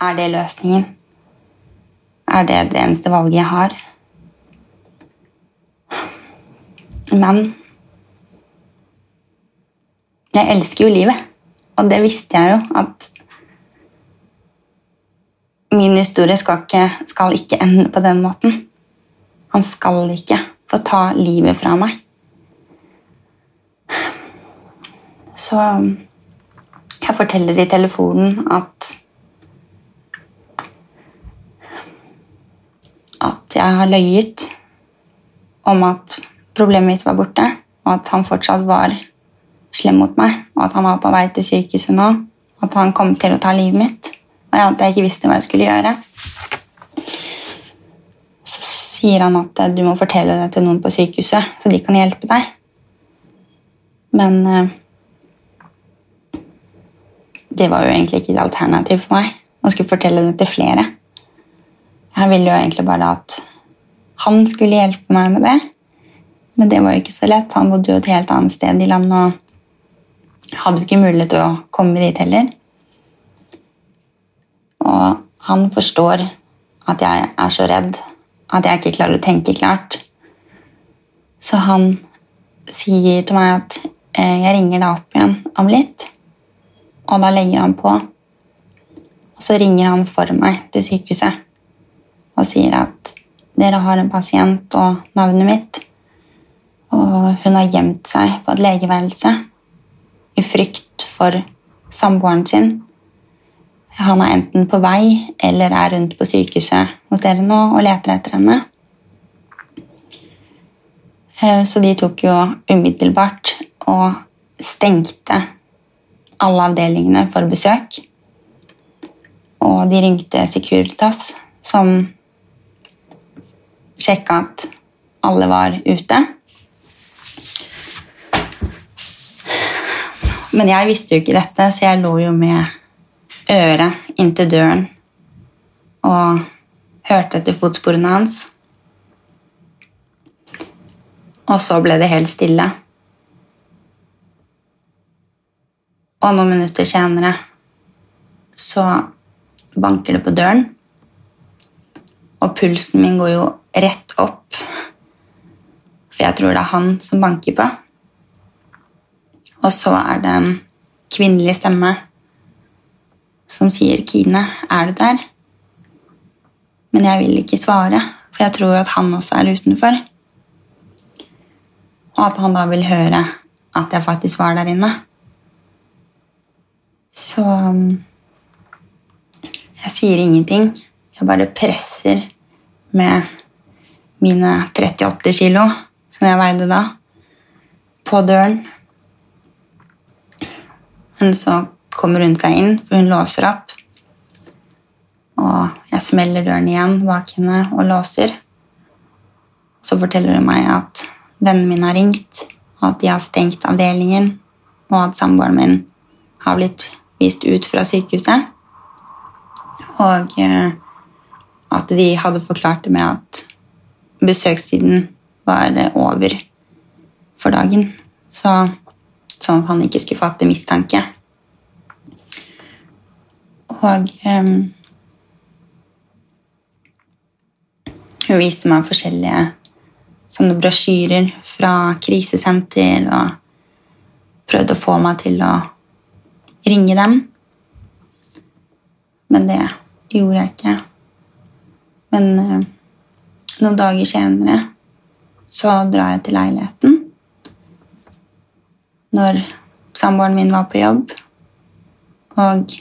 Er det løsningen? Er det det eneste valget jeg har? Men jeg elsker jo livet, og det visste jeg jo at Min historie skal ikke, skal ikke ende på den måten. Han skal ikke få ta livet fra meg. Så jeg forteller i telefonen at at jeg har løyet om at problemet mitt var borte, og at han fortsatt var slem mot meg, og at han var på vei til sykehuset nå, og at han kom til å ta livet mitt, og at jeg ikke visste hva jeg skulle gjøre. Så sier han at du må fortelle det til noen på sykehuset, så de kan hjelpe deg. Men eh, det var jo egentlig ikke et alternativ for meg å skulle fortelle det til flere. Jeg ville jo egentlig bare at han skulle hjelpe meg med det. Men det var ikke så lett. Han bodde jo et helt annet sted i landet og hadde jo ikke mulighet til å komme dit heller. Og han forstår at jeg er så redd at jeg ikke klarer å tenke klart. Så han sier til meg at eh, jeg ringer deg opp igjen om litt. Og da legger han på. Og så ringer han for meg til sykehuset og sier at dere har en pasient og navnet mitt, og hun har gjemt seg på et legeværelse i frykt for samboeren sin. Han er enten på vei eller er rundt på sykehuset hos dere nå og leter etter henne. Eh, så de tok jo umiddelbart og stengte alle avdelingene for besøk. Og de ringte Securitas, som sjekka at alle var ute. Men jeg visste jo ikke dette, så jeg lå jo med øret inntil døren og hørte etter fotsporene hans. Og så ble det helt stille. Og noen minutter senere så banker det på døren. Og pulsen min går jo rett opp. For jeg tror det er han som banker på. Og så er det en kvinnelig stemme som sier 'Kine, er du der?' Men jeg vil ikke svare, for jeg tror at han også er utenfor. Og at han da vil høre at jeg faktisk var der inne. Så jeg sier ingenting. Jeg bare presser med mine 38 kilo, som jeg veide da, på døren. Men så kommer hun seg inn, for hun låser opp. Og jeg smeller døren igjen bak henne og låser. Så forteller hun meg at vennen min har ringt, og at de har stengt avdelingen, og at samboeren min har blitt vist ut fra sykehuset. Og eh, at de hadde forklart det med at besøkstiden var over for dagen. Så, sånn at han ikke skulle fatte mistanke. Og um, hun viste meg forskjellige sånne brosjyrer fra krisesenter og prøvde å få meg til å ringe dem. Men det gjorde jeg ikke. Men uh, noen dager senere så drar jeg til leiligheten når samboeren min var på jobb, og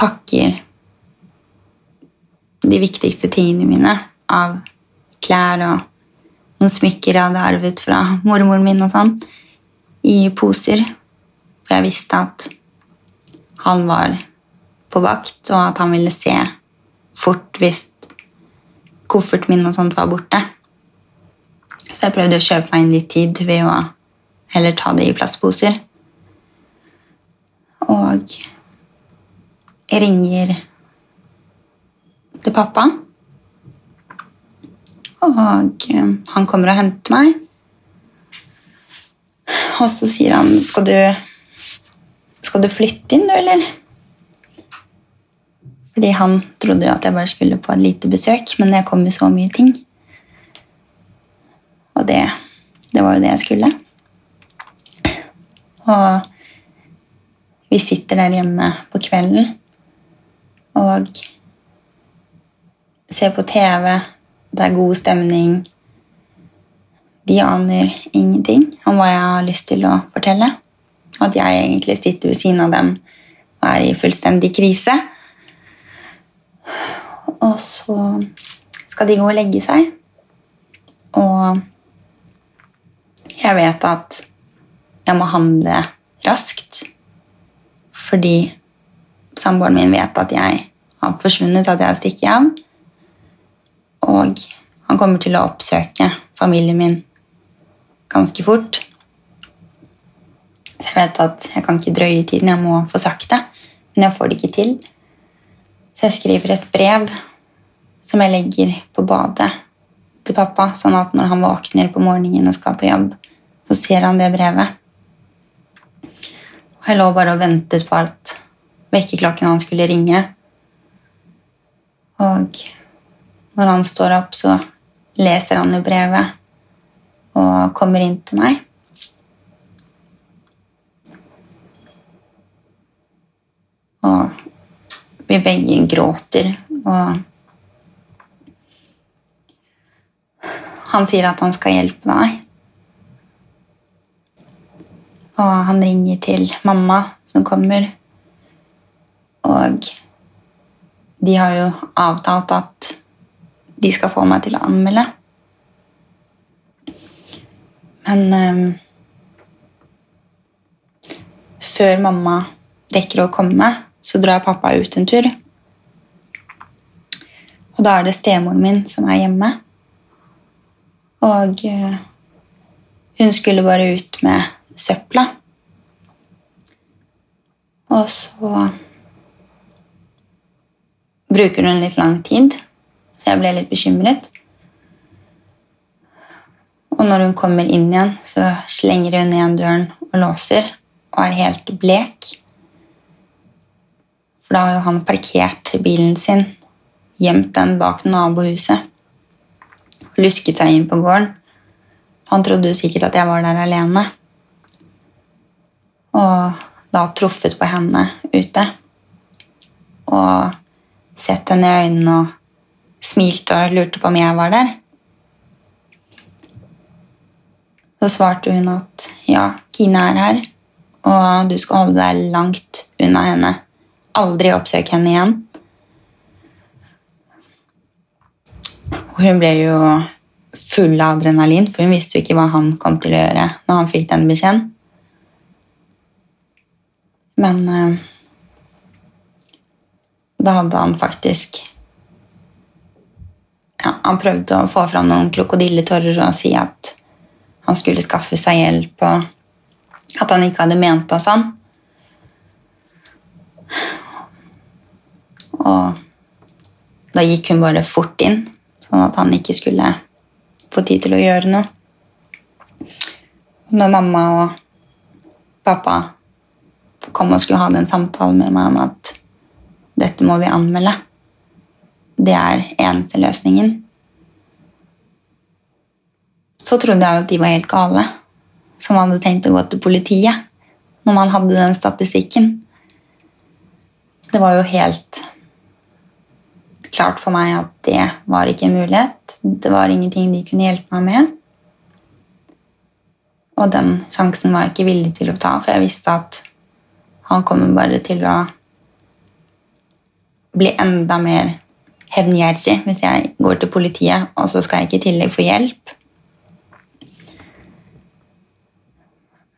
pakker de viktigste tingene mine av klær og noen smykker jeg hadde arvet fra mormoren min og sånn, i poser. For jeg visste at han var på vakt, og at han ville se fort hvis kofferten min og sånt var borte. Så jeg prøvde å kjøpe meg inn litt tid ved å heller ta det i plastposer. Og jeg ringer til pappa. Og han kommer og henter meg. Og så sier han skal du, skal du flytte inn, du, eller? Fordi han trodde jo at jeg bare skulle på et lite besøk, men jeg kom med så mye ting. Og det, det var jo det jeg skulle. Og vi sitter der hjemme på kvelden og ser på TV. Det er god stemning. De aner ingenting om hva jeg har lyst til å fortelle. At jeg egentlig sitter ved siden av dem og er i fullstendig krise. Og så skal de gå og legge seg. Og jeg vet at jeg må handle raskt. Fordi samboeren min vet at jeg har forsvunnet, at jeg har stikket av. Og han kommer til å oppsøke familien min ganske fort. Så jeg vet at jeg kan ikke drøye tiden, jeg må få sagt det. Men jeg får det ikke til. Så jeg skriver et brev som jeg legger på badet til pappa, sånn at når han våkner på morgenen og skal på jobb, så ser han det brevet. Og jeg lå bare og ventet på at vekkerklokken hans skulle ringe. Og når han står opp, så leser han jo brevet og kommer inn til meg. Og vi begge gråter, og han sier at han skal hjelpe meg. Og han ringer til mamma, som kommer. Og de har jo avtalt at de skal få meg til å anmelde. Men um, før mamma rekker å komme, så drar pappa ut en tur. Og da er det stemoren min som er hjemme. Og uh, hun skulle bare ut med søpla. Og så bruker hun litt lang tid, så jeg ble litt bekymret. Og når hun kommer inn igjen, så slenger hun igjen døren og låser og er helt blek. For da har jo han parkert bilen sin, gjemt den bak nabohuset og lusket seg inn på gården. Han trodde jo sikkert at jeg var der alene og da truffet på henne ute. Og sett henne i øynene og smilte og lurte på om jeg var der. Så svarte hun at ja, Kine er her, og du skal holde deg langt unna henne. Aldri oppsøk henne igjen. Og hun ble jo full av adrenalin, for hun visste jo ikke hva han kom til å gjøre når han fikk den beskjeden. Men eh, da hadde han faktisk ja, Han prøvde å få fram noen krokodilletårer og si at han skulle skaffe seg hjelp, og at han ikke hadde ment det sånn. Og da gikk hun bare fort inn, sånn at han ikke skulle få tid til å gjøre noe. Når mamma og pappa kom og skulle ha den samtalen med meg om at dette må vi anmelde. Det er eneste løsningen. Så trodde jeg at de var helt gale, som hadde tenkt å gå til politiet når man hadde den statistikken. Det var jo helt klart for meg at det var ikke en mulighet. Det var ingenting de kunne hjelpe meg med. Og den sjansen var jeg ikke villig til å ta, for jeg visste at han kommer bare til å bli enda mer hevngjerrig hvis jeg går til politiet, og så skal jeg ikke i tillegg få hjelp.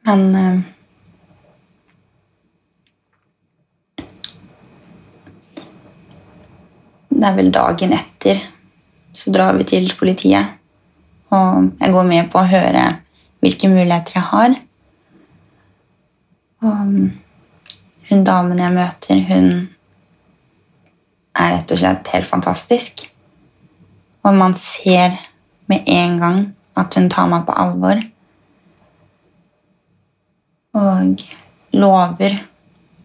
Men uh, Det er vel dagen etter så drar vi til politiet. Og jeg går med på å høre hvilke muligheter jeg har. Og hun damen jeg møter, hun er rett og slett helt fantastisk. Og man ser med en gang at hun tar meg på alvor. Og lover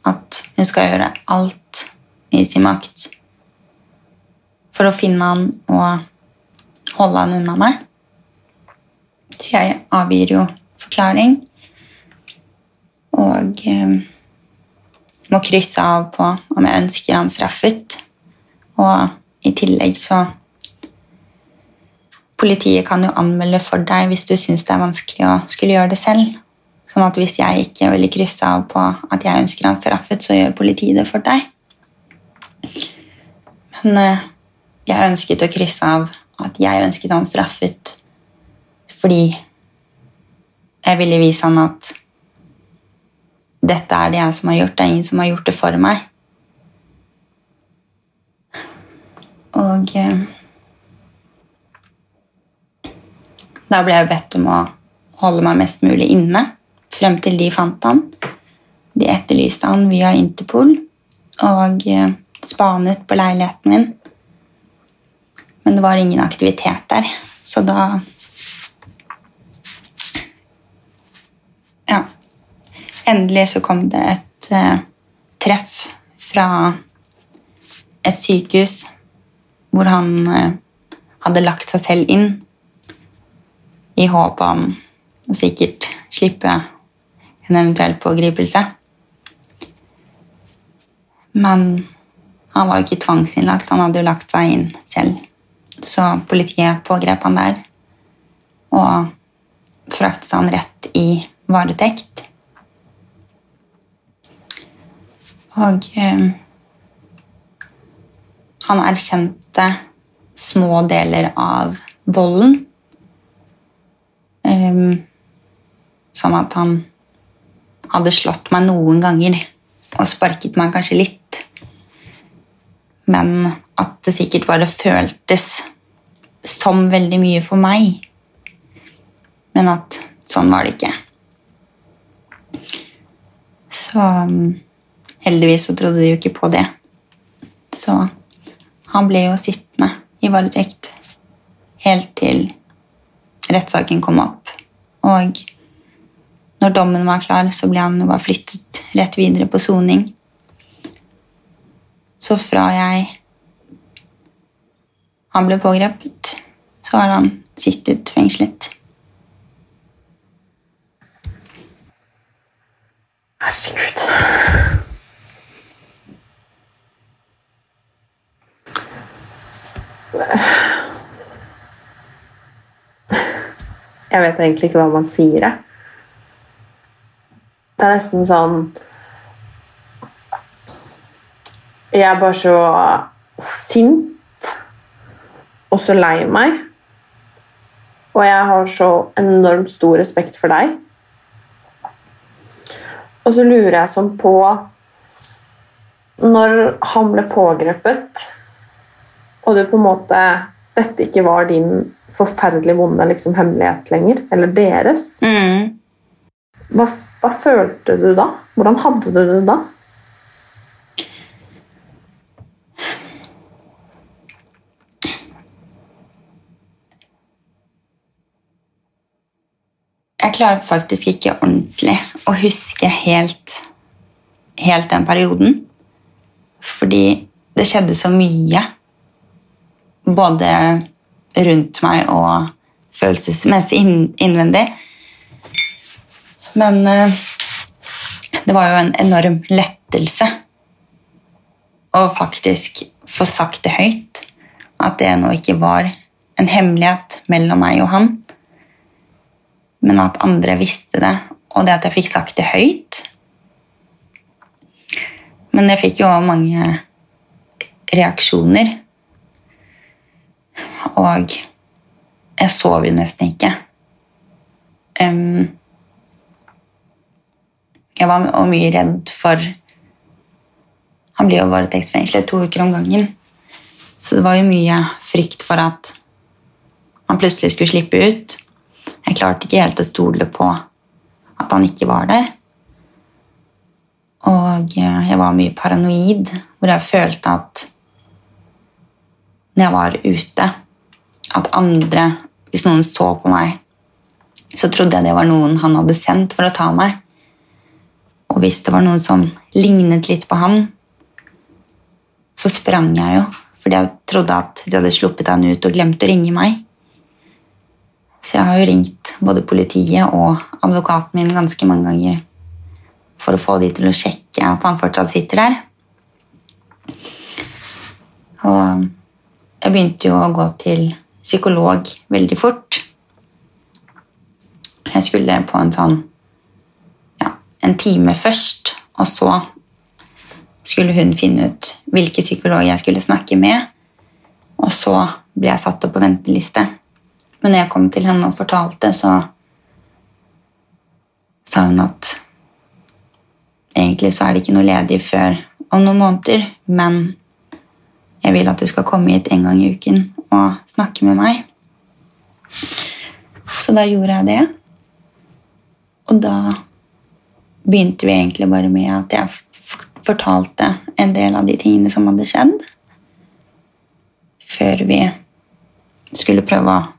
at hun skal gjøre alt i sin makt for å finne han og holde han unna meg. Så jeg avgir jo forklaring. Og eh, må krysse av på om jeg ønsker han straffet. Og i tillegg så Politiet kan jo anmelde for deg hvis du syns det er vanskelig å skulle gjøre det selv. Sånn at hvis jeg ikke ville krysse av på at jeg ønsker han straffet, så gjør politiet det for deg. Men eh, jeg ønsket å krysse av at jeg ønsket han straffet fordi jeg ville vise han at dette er det jeg som har gjort, det er ingen som har gjort det for meg. Og eh, da ble jeg bedt om å holde meg mest mulig inne frem til de fant han. De etterlyste han via Interpol og eh, spanet på leiligheten min. Men det var ingen aktivitet der, så da Ja. Endelig så kom det et uh, treff fra et sykehus hvor han uh, hadde lagt seg selv inn i håp om å sikkert slippe en eventuell pågripelse. Men han var jo ikke tvangsinnlagt, han hadde jo lagt seg inn selv. Så politiet pågrep han der og fraktet han rett i varetekt. Og eh, han erkjente små deler av volden. Um, som at han hadde slått meg noen ganger og sparket meg kanskje litt. Men at det sikkert bare føltes som veldig mye for meg. Men at sånn var det ikke. Så heldigvis så trodde de jo ikke på det. Så han ble jo sittende i varetekt helt til rettssaken kom opp. Og når dommen var klar, så ble han bare flyttet rett videre på soning. Så fra jeg han ble pågrepet, så har han sittet fengslet. Herregud. Jeg vet egentlig ikke hva man sier. jeg. Det er nesten sånn Jeg er bare så sint og så lei meg. Og jeg har så enormt stor respekt for deg. Og så lurer jeg sånn på Når han ble pågrepet, og det på en måte dette ikke var din forferdelig vonde liksom, hemmelighet lenger, eller deres, Mm. hva, hva følte du da? Hvordan hadde du det da? Jeg klarer faktisk ikke ordentlig å huske helt, helt den perioden. Fordi det skjedde så mye. Både rundt meg og følelsesmessig innvendig. Men eh, det var jo en enorm lettelse å faktisk få sagt det høyt. At det nå ikke var en hemmelighet mellom meg og han men at andre visste det, og det at jeg fikk sagt det høyt. Men jeg fikk jo mange reaksjoner. Og jeg sov jo nesten ikke. Um, jeg var mye redd for Han blir jo varetektsfengslet to uker om gangen. Så det var jo mye frykt for at han plutselig skulle slippe ut. Jeg klarte ikke helt å stole på at han ikke var der. Og eh, jeg var mye paranoid, hvor jeg følte at når jeg var ute, at andre, hvis noen så på meg, så trodde jeg det var noen han hadde sendt for å ta meg. Og hvis det var noen som lignet litt på han, så sprang jeg jo, fordi jeg trodde at de hadde sluppet han ut og glemt å ringe meg. Så jeg har jo ringt både politiet og advokaten min ganske mange ganger for å få de til å sjekke at han fortsatt sitter der. Og jeg begynte jo å gå til psykolog veldig fort. Jeg skulle på en sånn ja, en time først, og så skulle hun finne ut hvilke psykolog jeg skulle snakke med. Og så ble jeg satt opp på venteliste. Men når jeg kom til henne og fortalte, så sa hun at egentlig så er det ikke noe ledig før om noen måneder, men jeg vil at du skal komme hit en gang i uken og snakke med meg. Så da gjorde jeg det. Og da begynte vi egentlig bare med at jeg fortalte en del av de tingene som hadde skjedd. Før vi skulle prøve å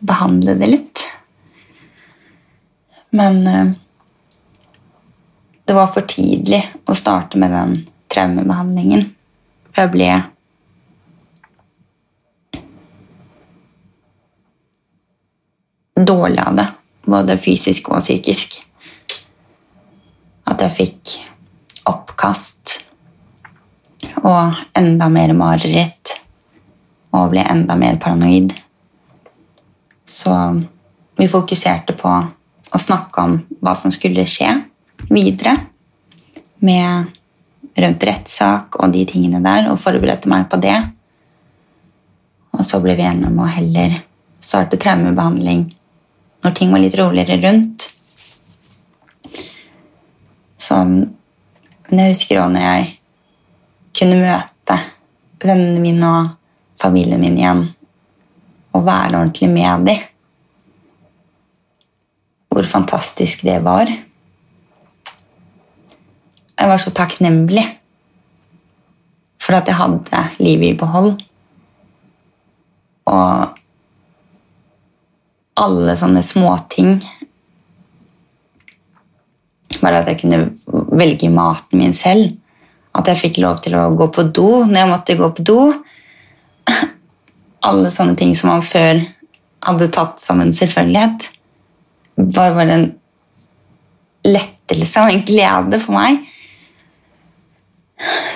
behandle det litt. Men eh, det var for tidlig å starte med den traumebehandlingen. Jeg ble dårlig av det, både fysisk og psykisk. At jeg fikk oppkast og enda mer mareritt og ble enda mer paranoid. Så vi fokuserte på å snakke om hva som skulle skje videre med rundt rettssak og de tingene der, og forberedte meg på det. Og så ble vi enige om å heller starte traumebehandling når ting var litt roligere rundt. Så men jeg husker også når jeg kunne møte vennene mine og familien min igjen og være ordentlig med dem. Hvor fantastisk det var. Jeg var så takknemlig for at jeg hadde livet i behold. Og alle sånne småting Bare at jeg kunne velge maten min selv. At jeg fikk lov til å gå på do når jeg måtte gå på do. Alle sånne ting som man før hadde tatt som en selvfølgelighet. Bare var en lettelse og en glede for meg.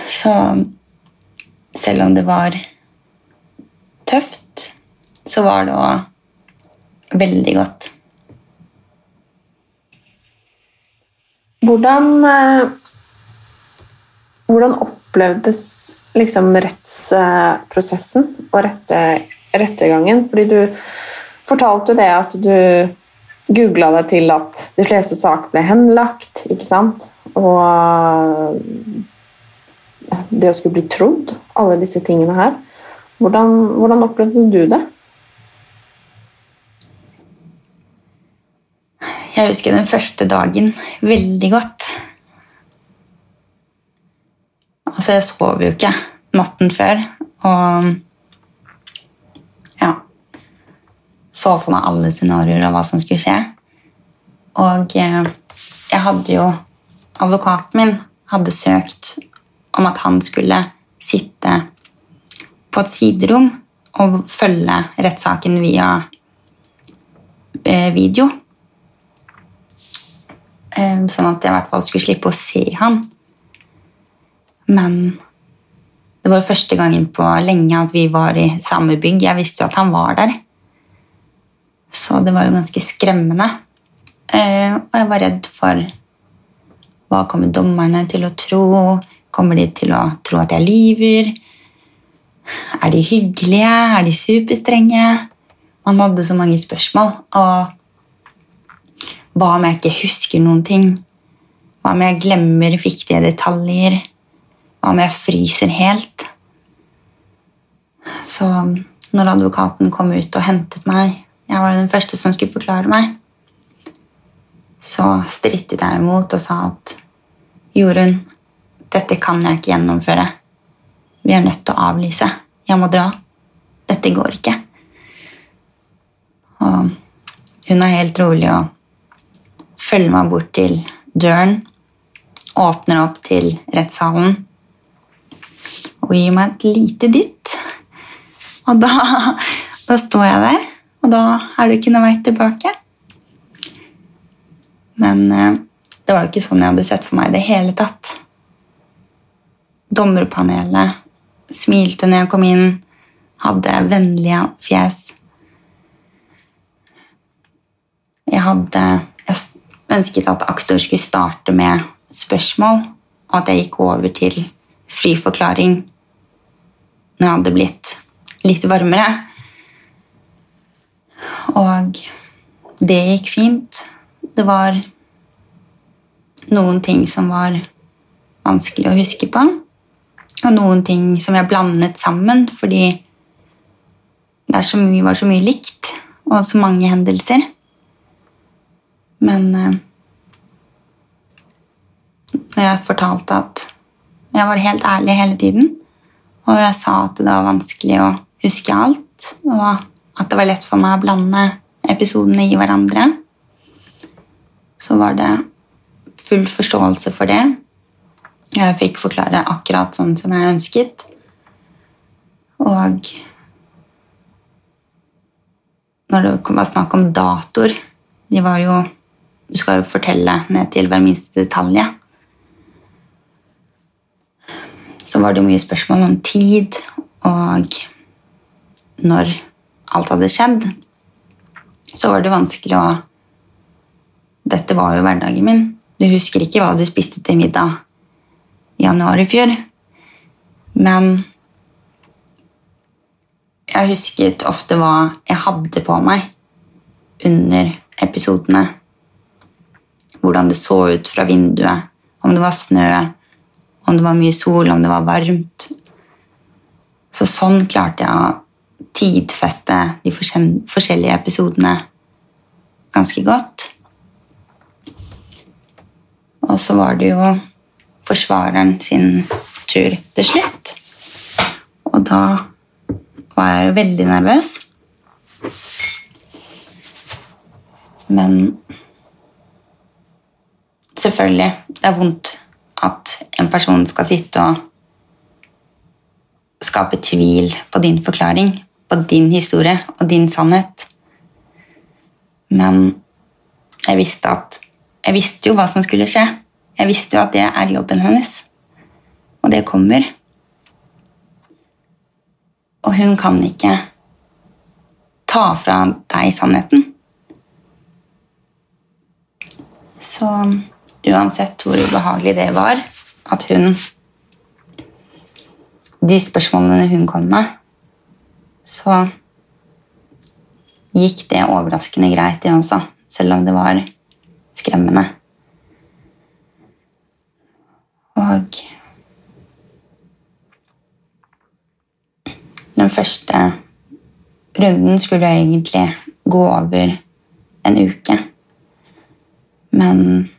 Så selv om det var tøft, så var det òg veldig godt. Hvordan, eh, hvordan opplevdes liksom rettsprosessen og rette, rettergangen? Fordi du fortalte det at du googla deg til at de fleste saker ble henlagt, ikke sant? Og det å skulle bli trodd, alle disse tingene her. Hvordan, hvordan opplevde du det? Jeg husker den første dagen veldig godt. Altså, jeg sov jo ikke natten før. Og ja Så for meg alle scenarioer av hva som skulle skje. Og eh, jeg hadde jo Advokaten min hadde søkt om at han skulle sitte på et siderom og følge rettssaken via eh, video. Eh, sånn at jeg i hvert fall skulle slippe å se han. Men det var første gangen på lenge at vi var i samme bygg. Jeg visste jo at han var der. Så det var jo ganske skremmende. Eh, og jeg var redd for hva kommer dommerne til å tro? Kommer de til å tro at jeg lyver? Er de hyggelige? Er de superstrenge? Man hadde så mange spørsmål. Og hva om jeg ikke husker noen ting? Hva om jeg glemmer viktige detaljer? Hva om jeg fryser helt? Så når advokaten kom ut og hentet meg Jeg var den første som skulle forklare meg. Så strittet jeg imot og sa at Jorunn, dette kan jeg ikke gjennomføre. Vi er nødt til å avlyse. Jeg må dra. Dette går ikke. Og hun er helt rolig og følger meg bort til døren. Åpner opp til rettssalen og gir meg et lite dytt. Og da, da står jeg der, og da er det ikke noe vei tilbake. Men eh, det var jo ikke sånn jeg hadde sett for meg i det hele tatt. Dommerpanelet smilte når jeg kom inn, hadde vennlige fjes. Jeg hadde jeg ønsket at aktor skulle starte med spørsmål, og at jeg gikk over til fri forklaring når jeg hadde blitt litt varmere. Og det gikk fint. Det var noen ting som var vanskelig å huske på, og noen ting som jeg blandet sammen fordi det så mye, var så mye likt og så mange hendelser. Men eh, når jeg fortalte at jeg var helt ærlig hele tiden, og jeg sa at det var vanskelig å huske alt, og at det var lett for meg å blande episodene i hverandre, så var det full forståelse for det. Jeg fikk forklare akkurat sånn som jeg ønsket. Og når det var snakk om datoer de var jo, Du skal jo fortelle ned til hver minste detalj. Så var det jo mye spørsmål om tid og når alt hadde skjedd. Så var det vanskelig å Dette var jo hverdagen min. Du husker ikke hva du spiste til middag i januar i fjor. Men jeg husket ofte hva jeg hadde på meg under episodene. Hvordan det så ut fra vinduet, om det var snø, om det var mye sol, om det var varmt. Så sånn klarte jeg å tidfeste de forskjellige episodene ganske godt. Og så var det jo forsvareren sin tur til slutt. Og da var jeg jo veldig nervøs. Men selvfølgelig, det er vondt at en person skal sitte og skape tvil på din forklaring, på din historie og din sannhet. Men jeg visste at jeg visste jo hva som skulle skje. Jeg visste jo at det er jobben hennes. Og det kommer. Og hun kan ikke ta fra deg sannheten. Så uansett hvor ubehagelig det var at hun De spørsmålene hun kom med, så gikk det overraskende greit, det også. Selv om det var skremmende. Og den første runden skulle egentlig gå over en uke. Men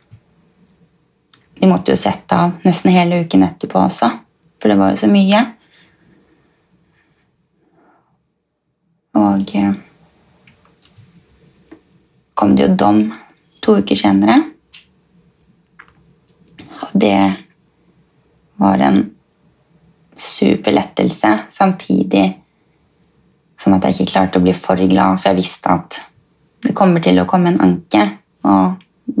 de måtte jo sette av nesten hele uken etterpå også, for det var jo så mye. Og eh, kom det jo dom to uker senere. Og det var en super lettelse, samtidig som at jeg ikke klarte å bli for glad, for jeg visste at det kommer til å komme en anke, og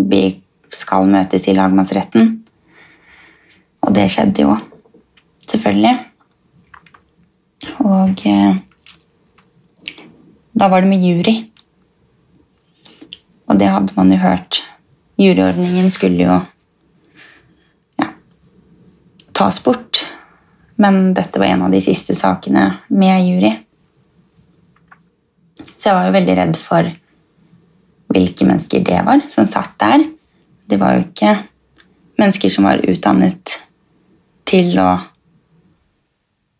vi skal møtes i lagmannsretten. Og det skjedde jo, selvfølgelig. Og eh, da var det med jury. Og det hadde man jo hørt. Juryordningen skulle jo ja, tas bort. Men dette var en av de siste sakene med jury. Så jeg var jo veldig redd for hvilke mennesker det var som satt der. Det var jo ikke mennesker som var utdannet til å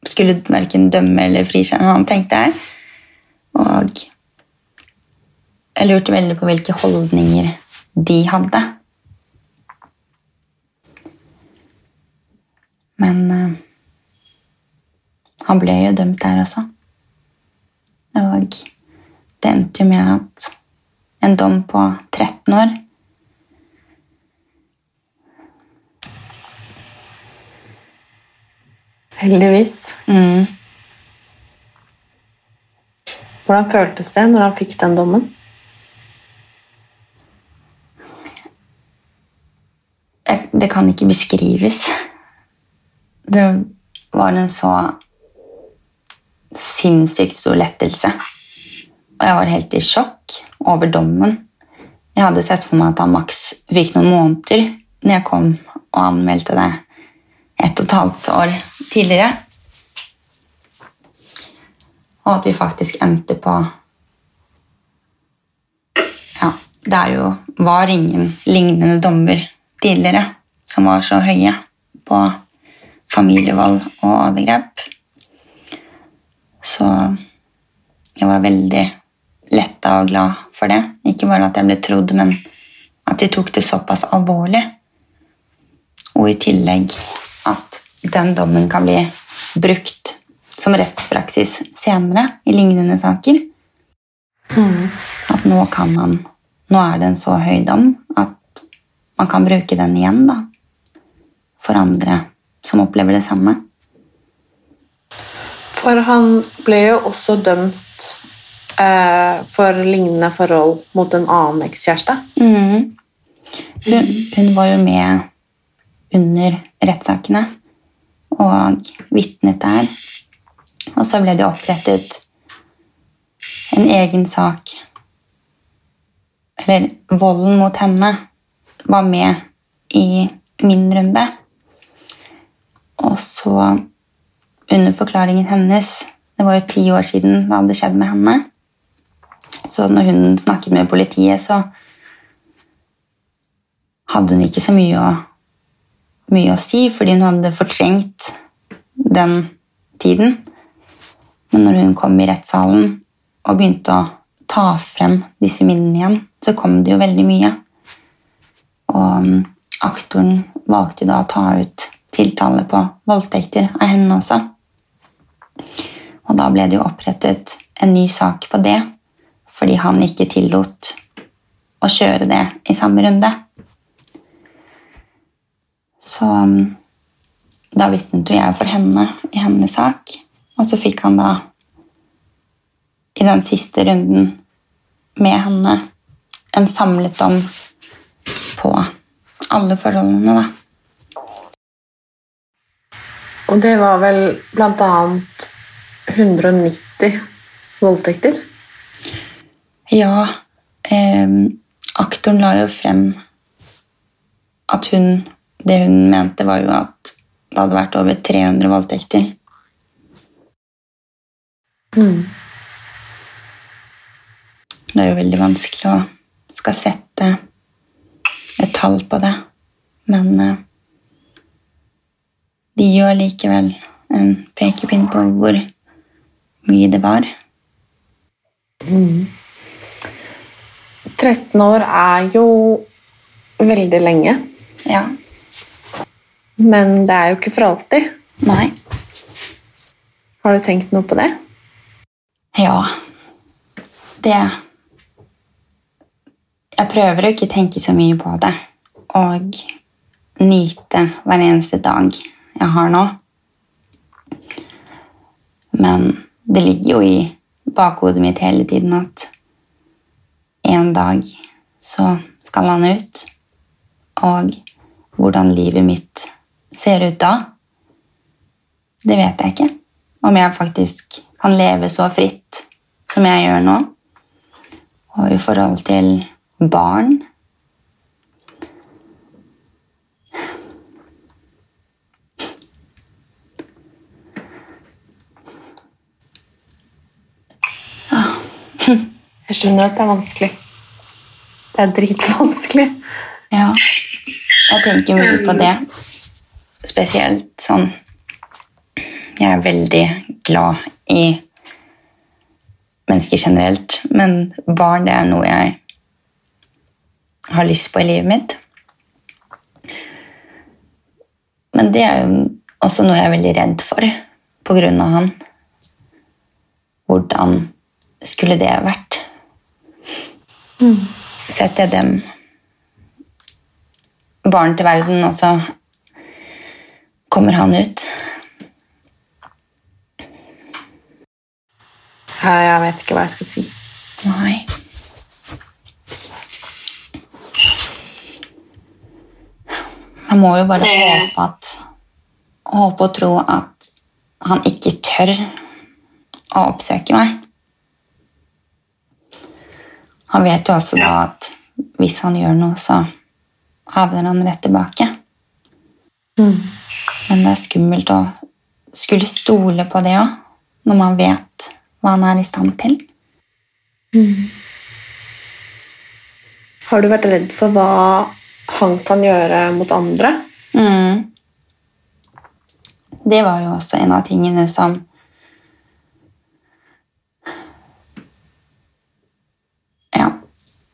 skulle verken dømme eller frikjenne han, tenkte jeg. Og jeg lurte veldig på hvilke holdninger de hadde. Men uh, han ble jo dømt der også. Og det endte jo med at en dom på 13 år Heldigvis. mm, Hvordan føltes det når han fikk den dommen? Det kan ikke beskrives. Det var en så sinnssykt stor lettelse. Og jeg var helt i sjokk over dommen. Jeg hadde sett for meg at han maks fikk noen måneder når jeg kom og anmeldte det ett og et halvt år tidligere. Og at vi faktisk endte på Ja, det er jo, var ingen lignende dommer tidligere som var så høye på familievold og overgrep. Så jeg var veldig letta og glad for det. Ikke bare at jeg ble trodd, men at de tok det såpass alvorlig. Og i tillegg at den dommen kan bli brukt som rettspraksis senere i lignende saker. At nå kan man Nå er det en så høy dom at man kan bruke den igjen da, for andre som opplever det samme. For han ble jo også dømt eh, for lignende forhold mot en annen ekskjæreste. Mm. Hun, hun var jo med under rettssakene og vitnet der. Og så ble det opprettet en egen sak Eller volden mot henne var med i min runde. Og så, under forklaringen hennes Det var jo ti år siden det hadde skjedd med henne. Så når hun snakket med politiet, så hadde hun ikke så mye å, mye å si, fordi hun hadde fortrengt den tiden. Men når hun kom i rettssalen og begynte å ta frem disse minnene igjen, så kom det jo veldig mye. Og um, aktoren valgte da å ta ut tiltale på voldtekter av henne også. Og da ble det jo opprettet en ny sak på det, fordi han ikke tillot å kjøre det i samme runde. Så um, da vitnet jo jeg for henne i hennes sak, og så fikk han da i den siste runden med henne en samlet dom på alle forholdene, da. Og det var vel blant annet 190 voldtekter. Ja, eh, aktoren la jo frem at hun Det hun mente, var jo at det hadde vært over 300 voldtekter. Det er jo veldig vanskelig å skal sette et tall på det, men eh, de gjør likevel en pekepinn på hvor mye det var. 13 år er jo veldig lenge, Ja. Men det er jo ikke for alltid. Nei. Har du tenkt noe på det? Ja. Det Jeg prøver å ikke tenke så mye på det. Og nyte hver eneste dag jeg har nå. Men det ligger jo i bakhodet mitt hele tiden at en dag så skal han ut. Og hvordan livet mitt ser ut da, det vet jeg ikke. Om jeg faktisk kan leve så fritt som jeg gjør nå. Og i forhold til barn Jeg skjønner at det er vanskelig. Det er dritvanskelig. Ja. Jeg tenker mye på det. Spesielt sånn Jeg er veldig glad i mennesker generelt, men barn det er noe jeg har lyst på i livet mitt. Men det er jo også noe jeg er veldig redd for på grunn av han. Hvordan skulle det vært? Setter jeg dem barn til verden, og så kommer han ut? Jeg vet ikke hva jeg skal si. Nei. Jeg må jo bare håpe at Håpe og tro at han ikke tør å oppsøke meg. Han vet jo også da at hvis han gjør noe, så havner han rett tilbake. Men det er skummelt å skulle stole på det òg, når man vet hva han er i stand til. Har du vært redd for hva han kan gjøre mot andre? Mm. Det var jo også en av tingene som ja,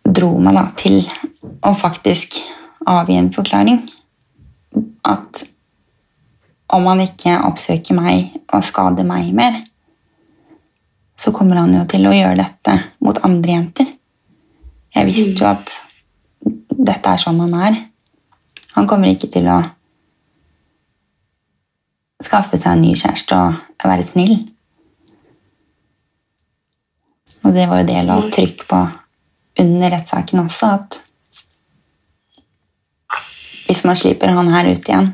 dro meg da til å faktisk avgi en forklaring. At om han ikke oppsøker meg og skader meg mer, så kommer han jo til å gjøre dette mot andre jenter. Jeg visste jo at dette er sånn han er. Han kommer ikke til å skaffe seg en ny kjæreste og være snill. Og det var jo det jeg la trykk på under rettssaken også, at hvis man slipper han her ut igjen,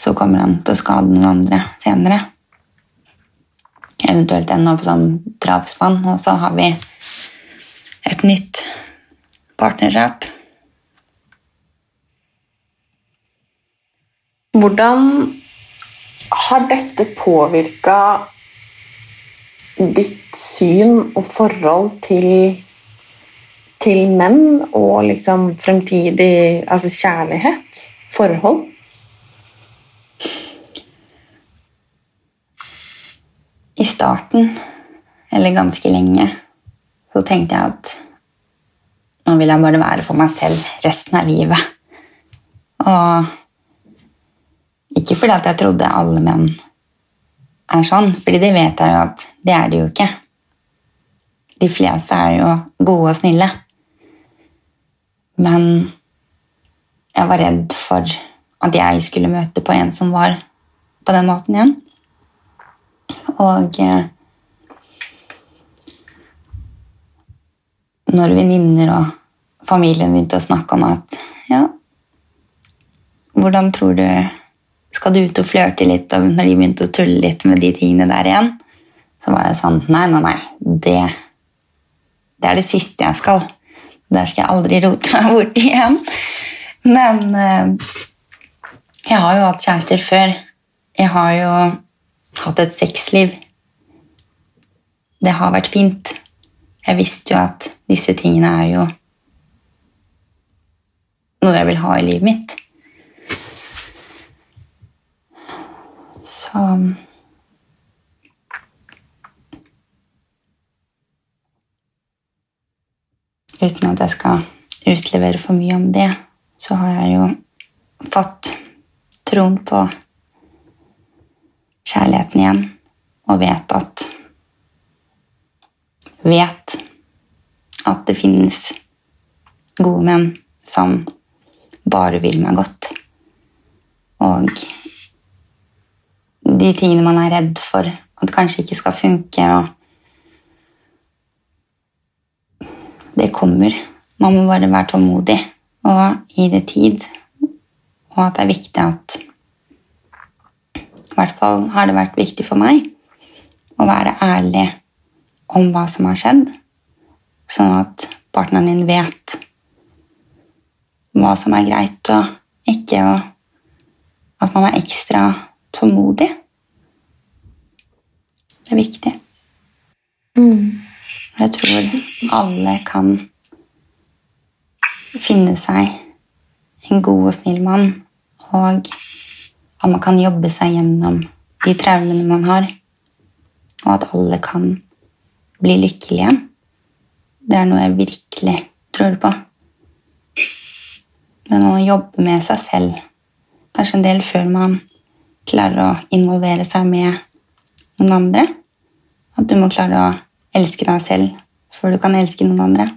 så kommer han til å skade noen andre senere. Eventuelt ende opp som drapsmann, og så har vi et nytt partnerdrap. Hvordan har dette påvirka ditt syn og forhold til, til menn og liksom fremtidig altså kjærlighet? Forhold? I starten, eller ganske lenge, så tenkte jeg at nå vil jeg bare være for meg selv resten av livet. Og ikke fordi at jeg trodde alle menn er sånn, fordi det vet jeg jo at det er de jo ikke. De fleste er jo gode og snille. Men jeg var redd for at jeg skulle møte på en som var på den måten igjen. Og eh, når venninner og familien begynte å snakke om at ja, hvordan tror du skal du ut og flørte litt, og når de begynte å tulle litt med de tingene der igjen, så var jeg sånn Nei, nei, nei. Det, det er det siste jeg skal. Der skal jeg aldri rote meg bort igjen. Men eh, jeg har jo hatt kjærester før. Jeg har jo hatt et sexliv. Det har vært fint. Jeg visste jo at disse tingene er jo noe jeg vil ha i livet mitt. Så Uten at jeg skal utlevere for mye om det, så har jeg jo fått troen på kjærligheten igjen og vet at Vet at det finnes gode menn som bare vil meg godt. Og de tingene man er redd for at kanskje ikke skal funke. og Det kommer. Man må bare være tålmodig og gi det tid. Og at det er viktig at I hvert fall har det vært viktig for meg å være ærlig om hva som har skjedd, sånn at partneren din vet hva som er greit og ikke, at man er ekstra tålmodig. Det er viktig. Jeg tror alle kan finne seg en god og snill mann, og at man kan jobbe seg gjennom de traumene man har, og at alle kan bli lykkelig igjen. Det er noe jeg virkelig tror på. Men man må jobbe med seg selv. Kanskje en del før man klarer å involvere seg med noen andre. At du må klare å elske deg selv før du kan elske noen andre.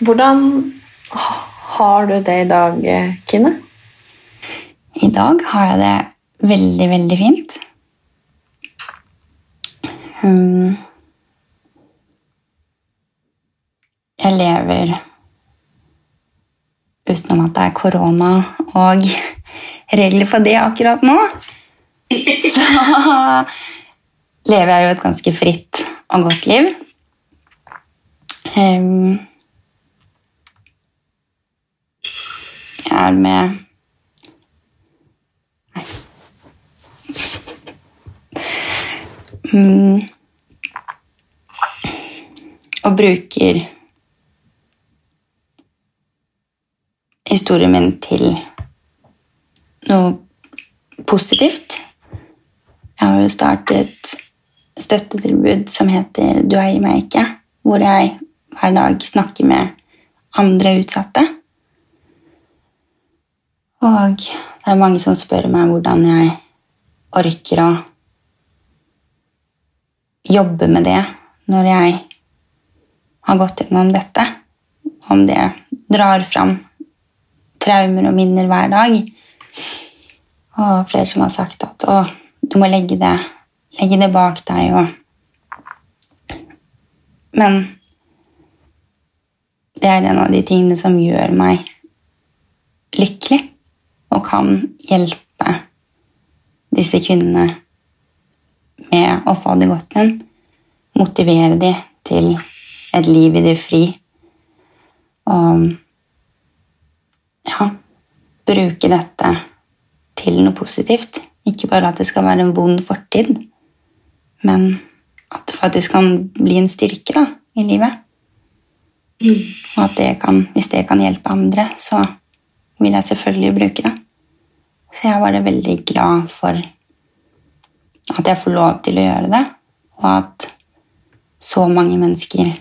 Hvordan har du det i dag, Kine? I dag har jeg det veldig, veldig fint. Um, jeg lever utenom at det er korona og regler for det akkurat nå. Så lever jeg jo et ganske fritt og godt liv. Um, er med Nei. Mm. Og bruker historien min til noe positivt. Jeg har jo startet støttetilbud som heter Du eier meg ikke, hvor jeg hver dag snakker med andre utsatte. Og det er mange som spør meg hvordan jeg orker å jobbe med det når jeg har gått gjennom dette. Om det drar fram traumer og minner hver dag. Og flere som har sagt at å, du må legge det, legge det bak deg. Og... Men det er en av de tingene som gjør meg lykkelig og kan hjelpe disse kvinnene med å få det godt igjen. Motivere dem til et liv i det fri. Og ja, bruke dette til noe positivt. Ikke bare at det skal være en vond fortid, men at det faktisk kan bli en styrke da, i livet. Og at det kan, hvis det kan hjelpe andre, så vil jeg selvfølgelig bruke det. Så jeg er bare veldig glad for at jeg får lov til å gjøre det, og at så mange mennesker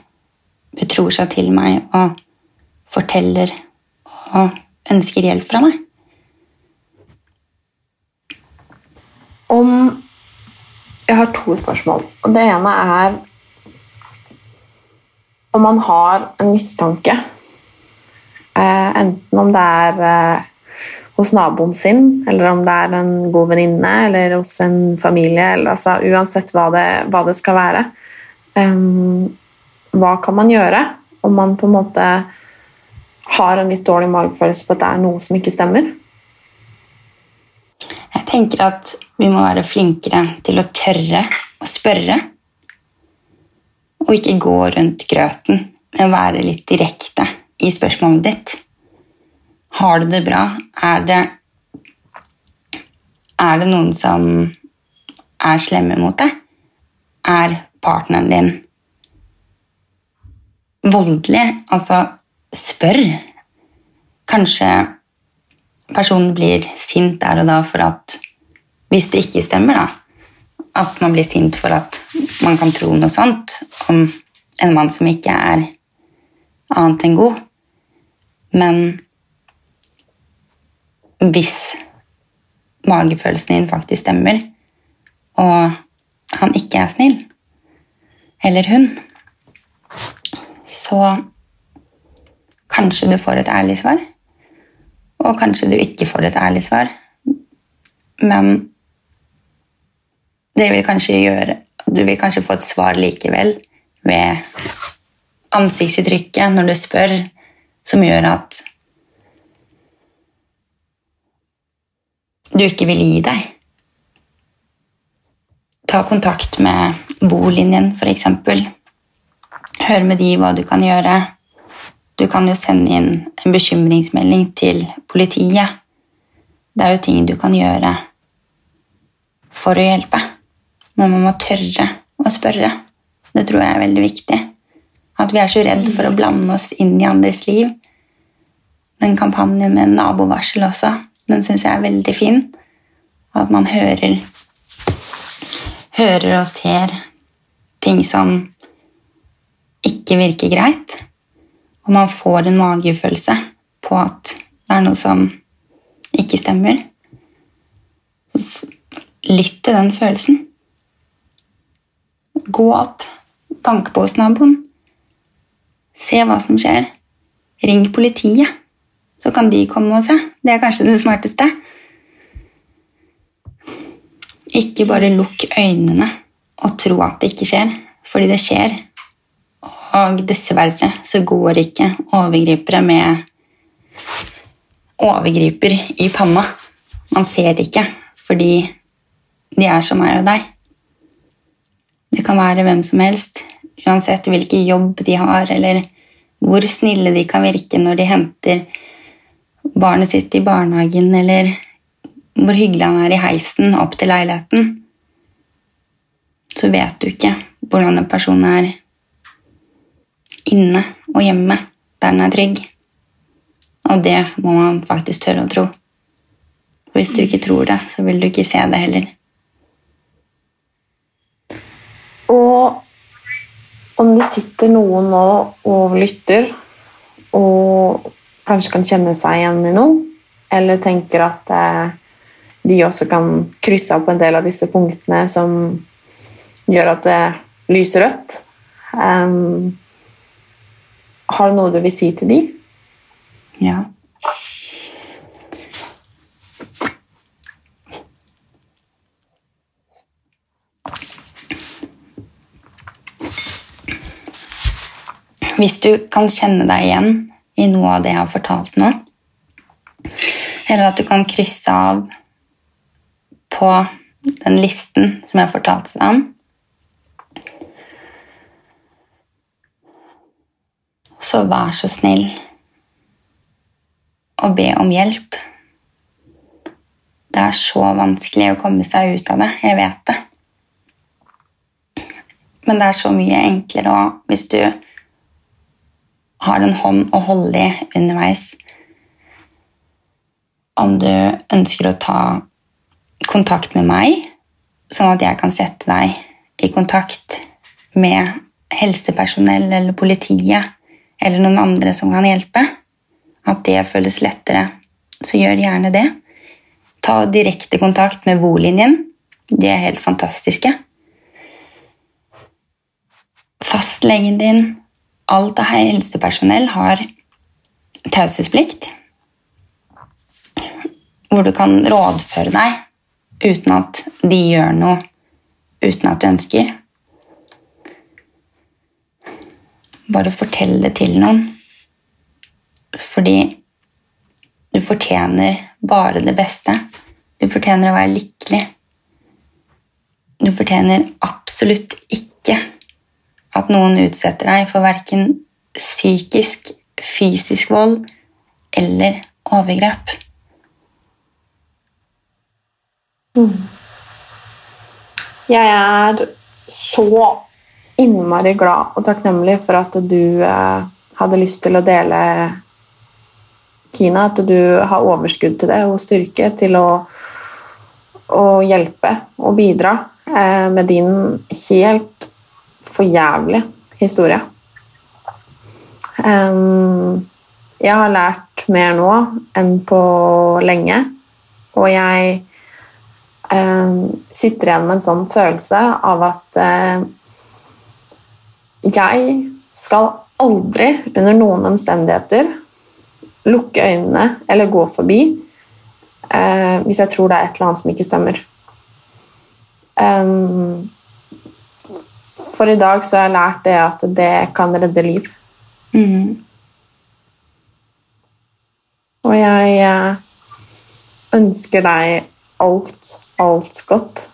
betror seg til meg og forteller og ønsker hjelp fra meg. Om Jeg har to spørsmål. Og det ene er om man har en mistanke, eh, enten om det er eh, hos naboen sin, eller om det er en god venninne, eller hos en familie, eller, altså, uansett hva det, hva det skal være. Um, hva kan man gjøre om man på en måte har en litt dårlig magefølelse på at det er noe som ikke stemmer? Jeg tenker at vi må være flinkere til å tørre å spørre. Og ikke gå rundt grøten, men være litt direkte i spørsmålet ditt. Har du det bra? Er det, er det noen som er slemme mot deg? Er partneren din voldelig? Altså, spør. Kanskje personen blir sint der og da for at Hvis det ikke stemmer, da. At man blir sint for at man kan tro noe sånt om en mann som ikke er annet enn god. Men hvis magefølelsen din faktisk stemmer, og han ikke er snill, eller hun, så kanskje du får et ærlig svar. Og kanskje du ikke får et ærlig svar. Men det vil kanskje gjøre Du vil kanskje få et svar likevel ved ansiktsuttrykket når du spør, som gjør at du ikke vil gi deg. Ta kontakt med bolinjen, f.eks. Hør med de hva du kan gjøre. Du kan jo sende inn en bekymringsmelding til politiet. Det er jo ting du kan gjøre for å hjelpe. Men man må tørre å spørre. Det tror jeg er veldig viktig. At vi er så redd for å blande oss inn i andres liv. Den kampanjen med nabovarsel også, den syns jeg er veldig fin. At man hører, hører og ser ting som ikke virker greit, og man får en magefølelse på at det er noe som ikke stemmer, så lytt til den følelsen. Gå opp, bank på hos naboen, se hva som skjer. Ring politiet, så kan de komme og se. Det er kanskje det smarteste. Ikke bare lukk øynene og tro at det ikke skjer, fordi det skjer. Og dessverre så går ikke overgripere med overgriper i panna. Man ser det ikke, fordi de er som meg og deg. Det kan være hvem som helst, uansett hvilken jobb de har, eller hvor snille de kan virke når de henter barnet sitt i barnehagen, eller hvor hyggelig han er i heisen opp til leiligheten. Så vet du ikke hvordan en person er inne og hjemme, der den er trygg. Og det må man faktisk tørre å tro. For hvis du ikke tror det, så vil du ikke se det heller. Og om det sitter noen nå og lytter og kanskje kan kjenne seg igjen i noe, eller tenker at eh, de også kan krysse av på en del av disse punktene som gjør at det lyser rødt, Um, har du noe du vil si til de? Ja. Hvis du kan kjenne deg igjen i noe av det jeg har fortalt nå, eller at du kan krysse av på den listen som jeg fortalte deg om, så vær så snill å be om hjelp. Det er så vanskelig å komme seg ut av det. Jeg vet det. Men det er så mye enklere å, hvis du har en hånd å holde i underveis Om du ønsker å ta kontakt med meg, sånn at jeg kan sette deg i kontakt med helsepersonell eller politiet eller noen andre som kan hjelpe, at det føles lettere, så gjør gjerne det. Ta direkte kontakt med Volinjen. De er helt fantastiske. Fastlegen din, alt av helsepersonell har taushetsplikt, hvor du kan rådføre deg uten at de gjør noe uten at du ønsker. Bare fortell det til noen. Fordi du fortjener bare det beste. Du fortjener å være lykkelig. Du fortjener absolutt ikke at noen utsetter deg for verken psykisk, fysisk vold eller overgrep. Jeg er så innmari glad og takknemlig for at du eh, hadde lyst til å dele Kina, at du har overskudd til det og styrke til å, å hjelpe og bidra eh, med din helt forjævlige historie. Em, jeg har lært mer nå enn på lenge, og jeg sitter igjen med en sånn følelse av at eh, jeg skal aldri under noen omstendigheter lukke øynene eller gå forbi eh, hvis jeg tror det er et eller annet som ikke stemmer. Em, for i dag så har jeg lært det at det kan redde liv. Mm. Og jeg eh, ønsker deg alt, alt godt.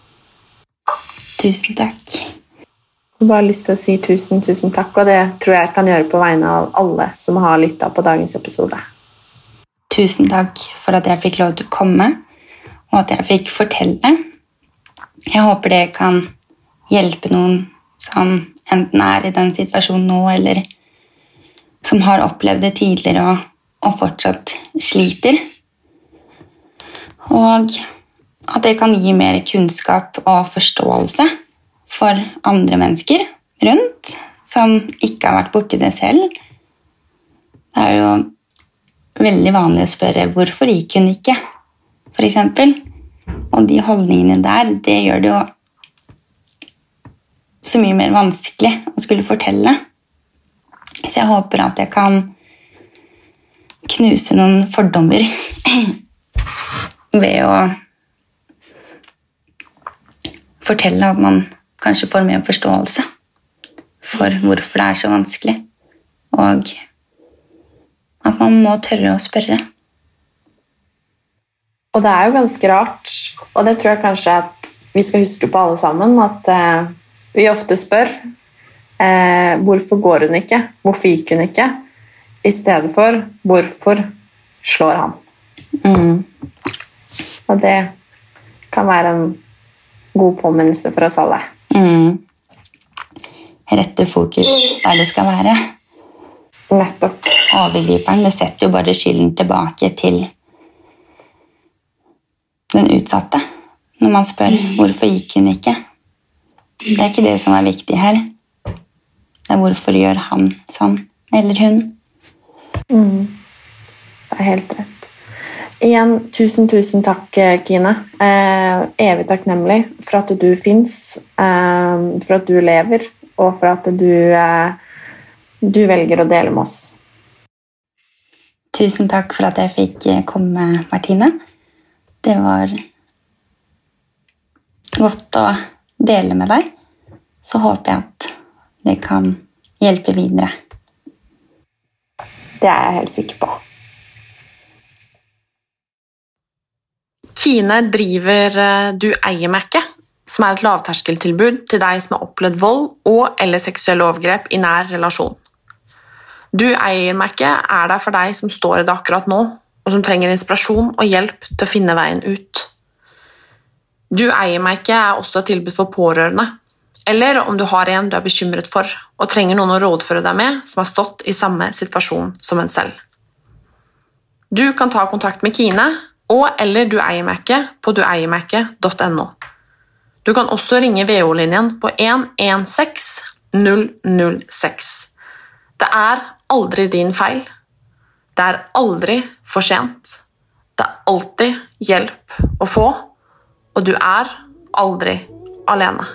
Tusen takk. Jeg har bare lyst til å si tusen, tusen takk, og det tror jeg jeg kan gjøre på vegne av alle som har lytta på dagens episode. Tusen takk for at jeg fikk lov til å komme, og at jeg fikk fortelle. Jeg håper det kan hjelpe noen som enten er i den situasjonen nå, eller som har opplevd det tidligere og, og fortsatt sliter. Og at det kan gi mer kunnskap og forståelse for andre mennesker rundt som ikke har vært borti det selv. Det er jo veldig vanlig å spørre hvorfor gikk hun ikke, eksempel. Og de holdningene der, det gjør det jo så mye mer vanskelig å skulle fortelle. Så jeg håper at jeg kan knuse noen fordommer ved å fortelle at man kanskje får mer forståelse for hvorfor det er så vanskelig, og at man må tørre å spørre. Og det er jo ganske rart, og det tror jeg kanskje at vi skal huske på alle sammen, at eh, vi ofte spør eh, hvorfor går hun ikke, hvorfor gikk hun ikke, i stedet for hvorfor slår han. Mm. Og det kan være en god påminnelse for oss alle. Mm. Rette fokus der det skal være. Nettopp. Overgriperen det setter jo bare skylden tilbake til den utsatte når man spør hvorfor gikk hun ikke. Det er ikke det som er viktig her. Det er hvorfor gjør han sånn, eller hun. Det er helt rett. Igjen, tusen, tusen takk, Kine. Eh, evig takknemlig for at du fins, eh, for at du lever, og for at du, eh, du velger å dele med oss. Tusen takk for at jeg fikk komme, Martine. Det var godt å dele med deg. Så håper jeg at det kan hjelpe videre. Det er jeg helt sikker på. Kine driver eh, Du eier-merket, som er et lavterskeltilbud til deg som har opplevd vold og eller seksuelle overgrep i nær relasjon. Du eier-merket er der for deg som står i det akkurat nå, og som trenger inspirasjon og hjelp til å finne veien ut. Du eier-merket er også et tilbud for pårørende, eller om du har en du er bekymret for og trenger noen å rådføre deg med som har stått i samme situasjon som en selv. Du kan ta kontakt med Kine og eller Du eier-merket på dueiermerket.no. Du kan også ringe VO-linjen på 116 006. Det er aldri din feil. Det er aldri for sent. Det er alltid hjelp å få, og du er aldri alene.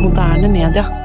Moderne media.